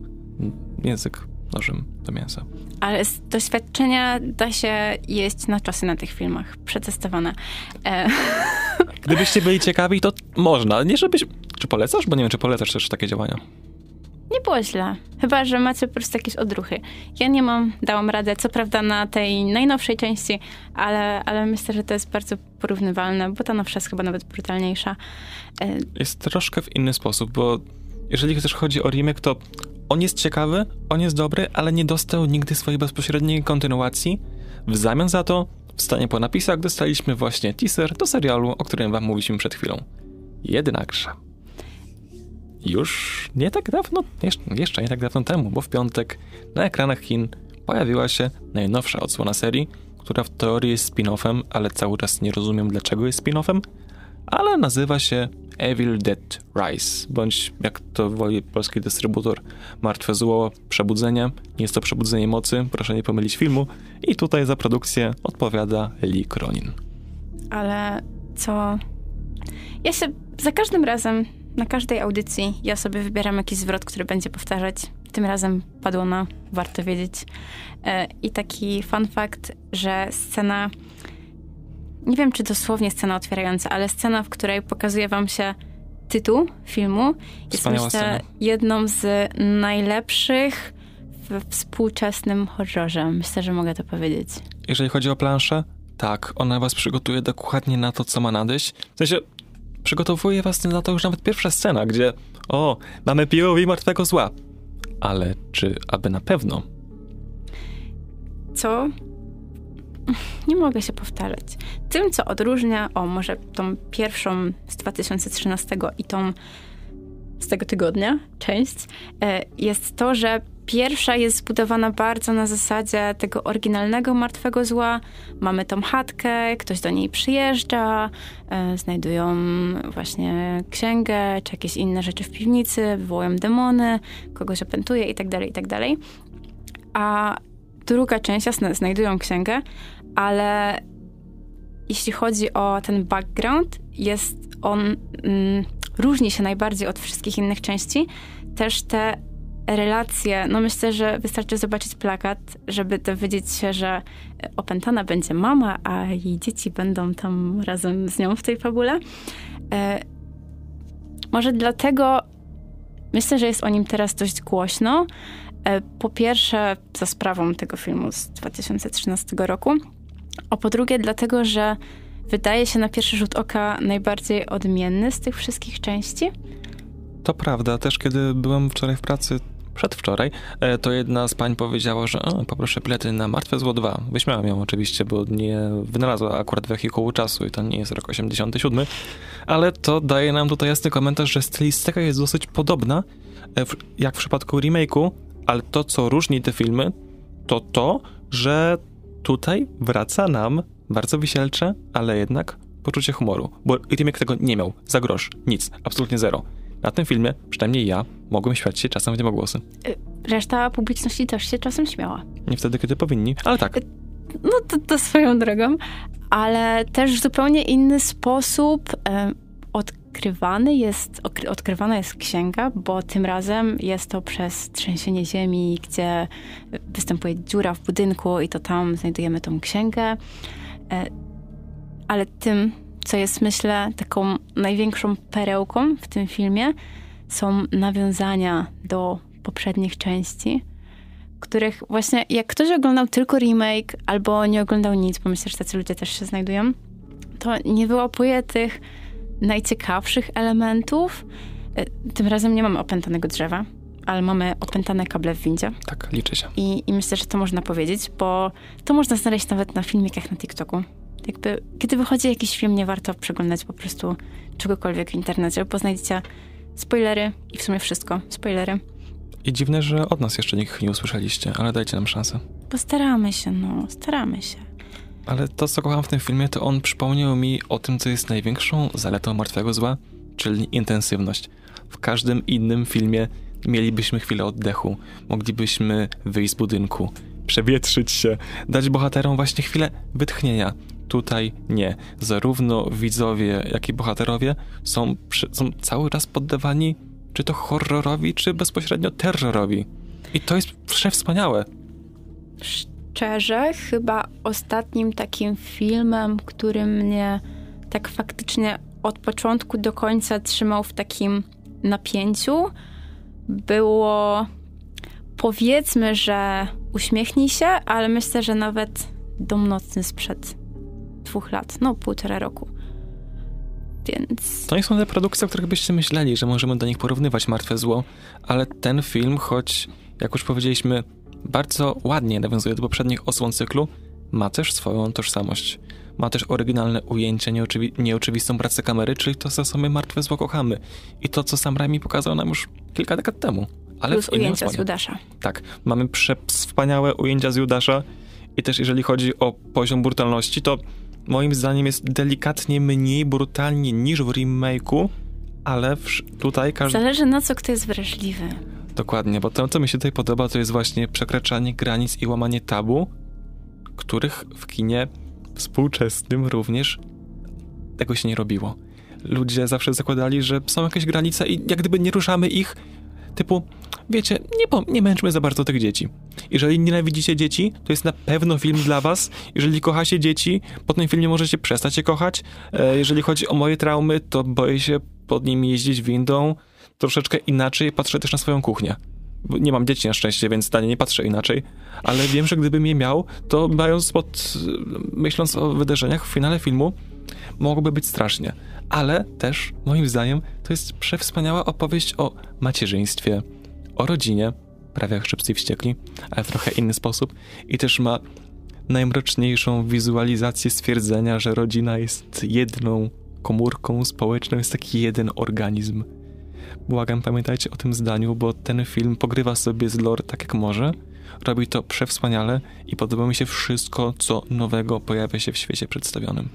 B: język nożem do mięsa.
C: Ale z doświadczenia da się jeść na czasy na tych filmach. Przetestowane. E...
B: Gdybyście byli ciekawi, to można. Nie żebyś... Czy polecasz? Bo nie wiem, czy polecasz też takie działania.
C: Nie było źle. Chyba, że macie po prostu jakieś odruchy. Ja nie mam, dałam radę, co prawda na tej najnowszej części, ale, ale myślę, że to jest bardzo porównywalne, bo ta nowsza jest chyba nawet brutalniejsza.
B: E, jest troszkę w inny sposób, bo jeżeli też chodzi o remake, to on jest ciekawy, on jest dobry, ale nie dostał nigdy swojej bezpośredniej kontynuacji. W zamian za to, w stanie po napisach, dostaliśmy właśnie teaser do serialu, o którym wam mówiliśmy przed chwilą. Jednakże już nie tak dawno, jeszcze nie tak dawno temu, bo w piątek na ekranach Chin pojawiła się najnowsza odsłona serii, która w teorii jest spin-offem, ale cały czas nie rozumiem dlaczego jest spin-offem, ale nazywa się Evil Dead Rise, bądź jak to woli polski dystrybutor, Martwe Zło, Przebudzenie. Nie jest to Przebudzenie Mocy, proszę nie pomylić filmu. I tutaj za produkcję odpowiada Lee Cronin.
C: Ale co... Ja się za każdym razem na każdej audycji ja sobie wybieram jakiś zwrot, który będzie powtarzać. Tym razem padło na warto wiedzieć. E, I taki fun fact, że scena, nie wiem czy dosłownie scena otwierająca, ale scena, w której pokazuje wam się tytuł filmu, jest myślę jedną z najlepszych w współczesnym horrorze. Myślę, że mogę to powiedzieć.
B: Jeżeli chodzi o planszę, tak, ona was przygotuje dokładnie na to, co ma nadejść. W sensie, przygotowuje was na to już nawet pierwsza scena, gdzie o, mamy POV martwego zła. Ale czy aby na pewno?
C: Co? Nie mogę się powtarzać. Tym, co odróżnia, o, może tą pierwszą z 2013 i tą z tego tygodnia, część, e, jest to, że Pierwsza jest zbudowana bardzo na zasadzie tego oryginalnego martwego zła. Mamy tą chatkę, ktoś do niej przyjeżdża, e, znajdują właśnie księgę czy jakieś inne rzeczy w piwnicy, wywołują demony, kogoś opętuje itd., tak itd. Tak A druga część, jasne, znajdują księgę, ale jeśli chodzi o ten background, jest on, mm, różni się najbardziej od wszystkich innych części. Też te relacje, no myślę, że wystarczy zobaczyć plakat, żeby dowiedzieć się, że opętana będzie mama, a jej dzieci będą tam razem z nią w tej fabule. E, może dlatego myślę, że jest o nim teraz dość głośno. E, po pierwsze, za sprawą tego filmu z 2013 roku, a po drugie, dlatego, że wydaje się na pierwszy rzut oka najbardziej odmienny z tych wszystkich części.
B: To prawda, też kiedy byłem wczoraj w pracy, przedwczoraj, e, to jedna z pań powiedziała, że poproszę bilety na Martwe Zło 2. Wyśmiałam ją oczywiście, bo nie wynalazła akurat wehikułu czasu i to nie jest rok 87, ale to daje nam tutaj jasny komentarz, że stylistyka jest dosyć podobna, e, jak w przypadku remake'u, ale to, co różni te filmy, to to, że tutaj wraca nam bardzo wisielcze, ale jednak poczucie humoru, bo remake tego nie miał, za grosz, nic, absolutnie zero. Na tym filmie, przynajmniej ja, mogłem śmiać się czasem w niebogłosy.
C: Y, reszta publiczności też się czasem śmiała.
B: Nie wtedy, kiedy powinni, ale tak. Y,
C: no to, to swoją drogą, ale też w zupełnie inny sposób e, odkrywany jest, odkrywana jest księga, bo tym razem jest to przez trzęsienie ziemi, gdzie występuje dziura w budynku i to tam znajdujemy tą księgę. E, ale tym, co jest myślę taką największą perełką w tym filmie, są nawiązania do poprzednich części, których właśnie jak ktoś oglądał tylko remake albo nie oglądał nic, bo myślę, że tacy ludzie też się znajdują, to nie wyłapuje tych najciekawszych elementów. E, tym razem nie mamy opętanego drzewa, ale mamy opętane kable w windzie.
B: Tak, liczy się.
C: I, I myślę, że to można powiedzieć, bo to można znaleźć nawet na filmikach na TikToku. Jakby, kiedy wychodzi jakiś film, nie warto przeglądać po prostu czegokolwiek w internecie, bo znajdziecie spoilery i w sumie wszystko. Spoilery.
B: I dziwne, że od nas jeszcze nikt nie usłyszeliście, ale dajcie nam szansę.
C: Postaramy się, no, staramy się.
B: Ale to, co kocham w tym filmie, to on przypomniał mi o tym, co jest największą zaletą martwego zła, czyli intensywność. W każdym innym filmie mielibyśmy chwilę oddechu, moglibyśmy wyjść z budynku, przewietrzyć się, dać bohaterom właśnie chwilę wytchnienia. Tutaj nie. Zarówno widzowie, jak i bohaterowie są, są cały czas poddawani czy to horrorowi, czy bezpośrednio terrorowi. I to jest przewspaniałe.
C: Szczerze, chyba ostatnim takim filmem, który mnie tak faktycznie od początku do końca trzymał w takim napięciu, było powiedzmy, że uśmiechnij się, ale myślę, że nawet Dom Nocny sprzed dwóch lat, no półtora roku. Więc...
B: To nie są te produkcje, o których byście myśleli, że możemy do nich porównywać Martwe Zło, ale ten film, choć jak już powiedzieliśmy, bardzo ładnie nawiązuje do poprzednich osłon cyklu, ma też swoją tożsamość. Ma też oryginalne ujęcie, nieoczywi nieoczywistą pracę kamery, czyli to, co sobie Martwe Zło kochamy. I to, co sam Raimi pokazał nam już kilka dekad temu. Ale
C: Plus ujęcia z Judasza.
B: Tak, mamy wspaniałe ujęcia z Judasza i też jeżeli chodzi o poziom brutalności, to moim zdaniem jest delikatnie mniej brutalnie niż w remake'u, ale tutaj każdy...
C: Zależy na co kto jest wrażliwy.
B: Dokładnie, bo to, co mi się tutaj podoba, to jest właśnie przekraczanie granic i łamanie tabu, których w kinie współczesnym również tego się nie robiło. Ludzie zawsze zakładali, że są jakieś granice i jak gdyby nie ruszamy ich, typu, wiecie, nie, nie męczmy za bardzo tych dzieci. Jeżeli nienawidzicie dzieci, to jest na pewno film dla was. Jeżeli kochacie dzieci, po tym filmie możecie przestać je kochać. E, jeżeli chodzi o moje traumy, to boję się pod nimi jeździć windą. Troszeczkę inaczej patrzę też na swoją kuchnię. Nie mam dzieci na szczęście, więc zdanie nie patrzę inaczej, ale wiem, że gdybym je miał, to mając pod, myśląc o wydarzeniach w finale filmu, mogłoby być strasznie. Ale też, moim zdaniem, to jest przewspaniała opowieść o macierzyństwie, o rodzinie, prawie jak szybcy wściekli, ale w trochę inny sposób i też ma najmroczniejszą wizualizację stwierdzenia, że rodzina jest jedną komórką społeczną, jest taki jeden organizm. Błagam, pamiętajcie o tym zdaniu, bo ten film pogrywa sobie z lore tak jak może, robi to przewspaniale i podoba mi się wszystko, co nowego pojawia się w świecie przedstawionym.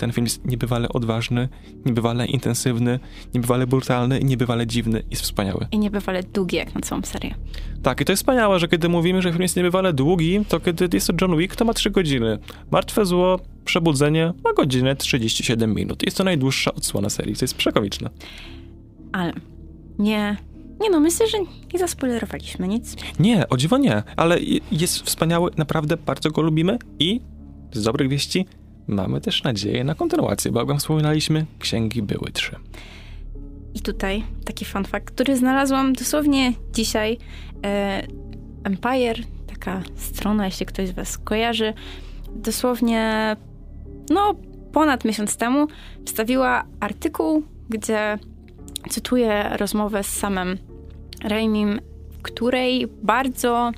B: Ten film jest niebywale odważny, niebywale intensywny, niebywale brutalny i niebywale dziwny. Jest wspaniały.
C: I niebywale długi jak na całą serię.
B: Tak, i to jest wspaniałe, że kiedy mówimy, że film jest niebywale długi, to kiedy jest to John Wick, to ma 3 godziny. Martwe zło, przebudzenie ma godzinę 37 minut. Jest to najdłuższa odsłona serii, to jest przekomiczne.
C: Ale nie nie no, myślę, że nie zaspoilerowaliśmy nic.
B: Nie, o dziwo nie, ale jest wspaniały, naprawdę bardzo go lubimy i z dobrych wieści mamy też nadzieję na kontynuację, bo jak wspominaliśmy, księgi były trzy.
C: I tutaj taki fun fact, który znalazłam dosłownie dzisiaj. E, Empire, taka strona, jeśli ktoś z was kojarzy, dosłownie no ponad miesiąc temu wstawiła artykuł, gdzie cytuję rozmowę z samym Raimim, w której bardzo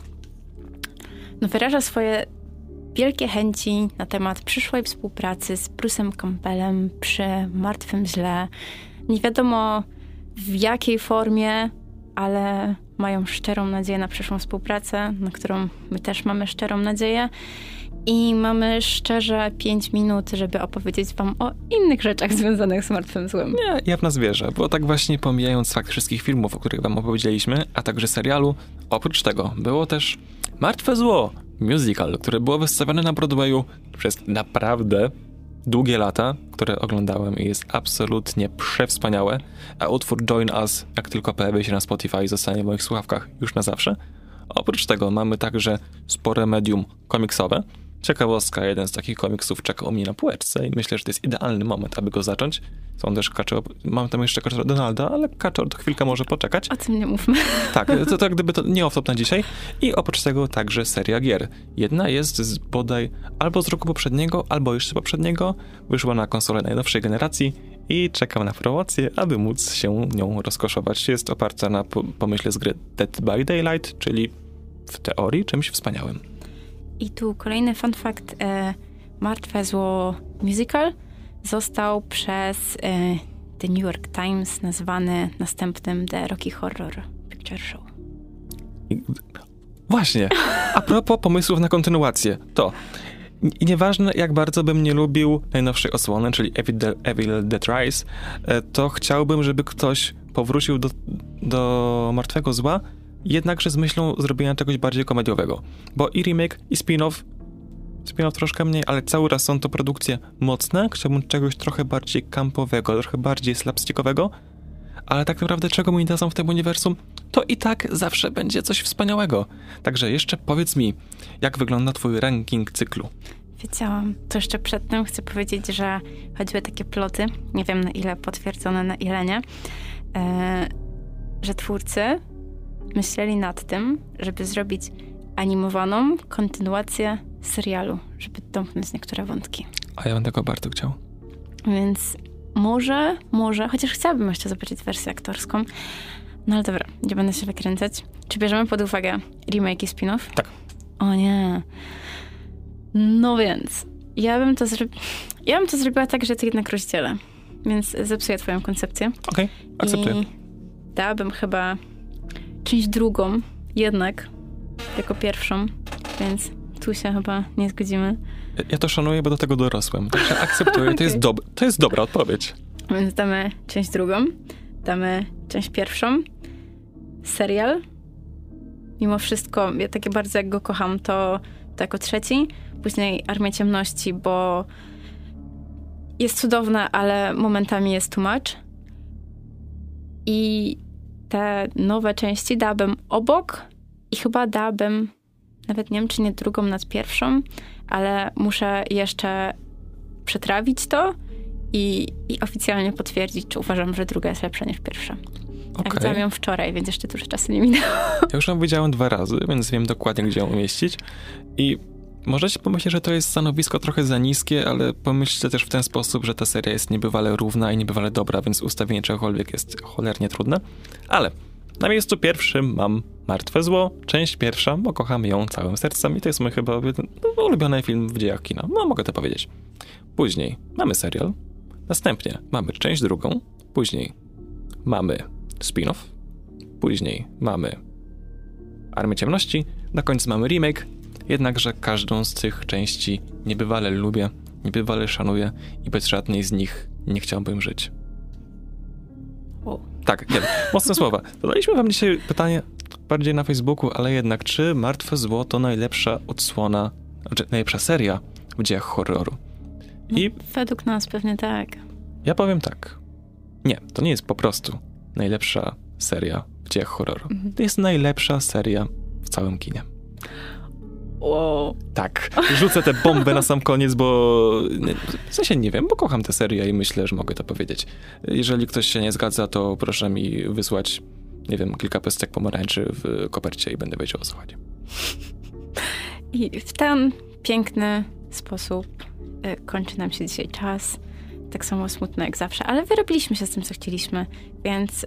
C: no, wyraża swoje wielkie chęci na temat przyszłej współpracy z Bruce'em Campbellem przy Martwym Źle. Nie wiadomo w jakiej formie, ale mają szczerą nadzieję na przyszłą współpracę, na którą my też mamy szczerą nadzieję. I mamy szczerze 5 minut, żeby opowiedzieć wam o innych rzeczach związanych z martwym złem.
B: Nie, ja w nas wierzę, bo tak właśnie pomijając fakt wszystkich filmów, o których wam opowiedzieliśmy, a także serialu, oprócz tego było też Martwe Zło, musical, które było wystawione na Broadwayu przez naprawdę długie lata, które oglądałem i jest absolutnie przewspaniałe, a utwór Join Us, jak tylko pojawi się na Spotify, zostanie w moich słuchawkach już na zawsze. Oprócz tego mamy także spore medium komiksowe. Ciekawostka, jeden z takich komiksów czeka u mnie na półeczce i myślę, że to jest idealny moment, aby go zacząć. Są też kaczor, mam tam jeszcze kaczor Donalda, ale kaczor to chwilkę może poczekać.
C: O tym nie mówmy.
B: Tak, to, to gdyby to nie off-top na dzisiaj. I oprócz tego także seria gier. Jedna jest z bodaj albo z roku poprzedniego, albo jeszcze poprzedniego. Wyszła na konsolę najnowszej generacji i czekam na promocję, aby móc się nią rozkoszować. Jest oparta na pomyśle z gry Dead by Daylight, czyli w teorii czymś wspaniałym.
C: I tu kolejny fun fact. E, Martwe Zło Musical został przez e, The New York Times nazwany następnym The Rocky Horror Picture Show.
B: Właśnie, a propos pomysłów na kontynuację, to i nieważne jak bardzo bym nie lubił najnowszej osłony, czyli Evil, Evil Dead Rise, e, to chciałbym, żeby ktoś powrócił do, do Martwego Zła, jednakże z myślą zrobienia czegoś bardziej komediowego. Bo i remake, i spin-off, spin-off troszkę mniej, ale cały raz są to produkcje mocne. Chciałbym czegoś trochę bardziej kampowego, trochę bardziej slapstickowego, ale tak naprawdę czego mi dadzą w tym uniwersum, to i tak zawsze będzie coś wspaniałego. Także jeszcze powiedz mi, jak wygląda twój ranking cyklu?
C: Wiedziałam. To jeszcze przed tym chcę powiedzieć, że chodziły takie ploty, nie wiem na ile potwierdzone, na ile nie, e, że twórcy myśleli nad tym, żeby zrobić animowaną kontynuację serialu, żeby domknąć niektóre wątki.
B: A ja bym tego bardzo chciał.
C: Więc może, może, chociaż chciałabym jeszcze zobaczyć wersję aktorską. No ale dobra, nie będę się wykręcać. Czy bierzemy pod uwagę remake i spin-off?
B: Tak.
C: O nie. No więc, ja bym to zrobiła. Ja bym to zrobiła tak, że to jednak rozdzielę. Więc zepsuję twoją koncepcję.
B: Okej, okay, akceptuję. I
C: dałabym chyba część drugą, jednak, jako pierwszą, więc tu się chyba nie zgodzimy.
B: Ja to szanuję, bo do tego dorosłem, także akceptuję, okay. to, jest dob- to jest dobra odpowiedź.
C: Więc damy część drugą, damy część pierwszą, serial. Mimo wszystko, ja takie bardzo jak go kocham, to, to jako trzeci. Później Armia Ciemności, bo jest cudowna, ale momentami jest too much. I te nowe części dałabym obok i chyba dałabym, nawet nie wiem, czy nie drugą nad pierwszą, ale muszę jeszcze przetrawić to i, i oficjalnie potwierdzić, czy uważam, że druga jest lepsza niż pierwsza. Okay. Ja widziałam ją wczoraj, więc jeszcze dużo czasu nie minęło.
B: Ja już ją widziałem dwa razy, więc wiem dokładnie, gdzie ją umieścić. I Możecie pomyśleć, że to jest stanowisko trochę za niskie, ale pomyślcie też w ten sposób, że ta seria jest niebywale równa i niebywale dobra, więc ustawienie czegokolwiek jest cholernie trudne. Ale na miejscu pierwszym mam Martwe Zło, część pierwsza, bo kocham ją całym sercem i to jest mój chyba no, ulubiony film w dziejach kina. No, mogę to powiedzieć. Później mamy serial, następnie mamy część drugą, później mamy spin-off, później mamy Armię Ciemności, na końcu mamy remake, Jednakże każdą z tych części niebywale lubię, niebywale szanuję i bez żadnej z nich nie chciałbym żyć.
C: O.
B: Tak, nie, mocne słowa. Zadaliśmy wam dzisiaj pytanie bardziej na Facebooku, ale jednak, czy Martwe Zło to najlepsza odsłona, znaczy najlepsza seria w dziejach horroru?
C: I no, według nas pewnie tak.
B: Ja powiem tak. Nie, to nie jest po prostu najlepsza seria w dziejach horroru. Mhm. To jest najlepsza seria w całym kinie.
C: Wow.
B: Tak, rzucę tę bombę na sam koniec, bo w sensie nie wiem, bo kocham tę serię i myślę, że mogę to powiedzieć. Jeżeli ktoś się nie zgadza, to proszę mi wysłać, nie wiem, kilka pestek pomarańczy w kopercie i będę wiedział o co chodzi.
C: I w ten piękny sposób y, kończy nam się dzisiaj czas. Tak samo smutno jak zawsze, ale wyrobiliśmy się z tym, co chcieliśmy, więc y,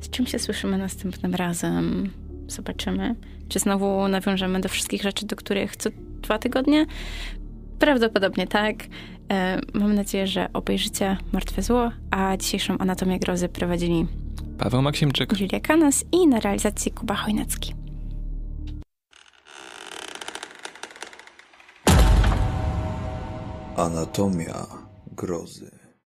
C: z czym się słyszymy następnym razem? Zobaczymy. Czy znowu nawiążemy do wszystkich rzeczy, do których co dwa tygodnie? Prawdopodobnie tak. E, mam nadzieję, że obejrzycie Martwe Zło, a dzisiejszą Anatomię Grozy prowadzili
B: Paweł Maksimczyk,
C: Julia Kanas i na realizacji Kuba Chojnacki.
A: Anatomia Grozy.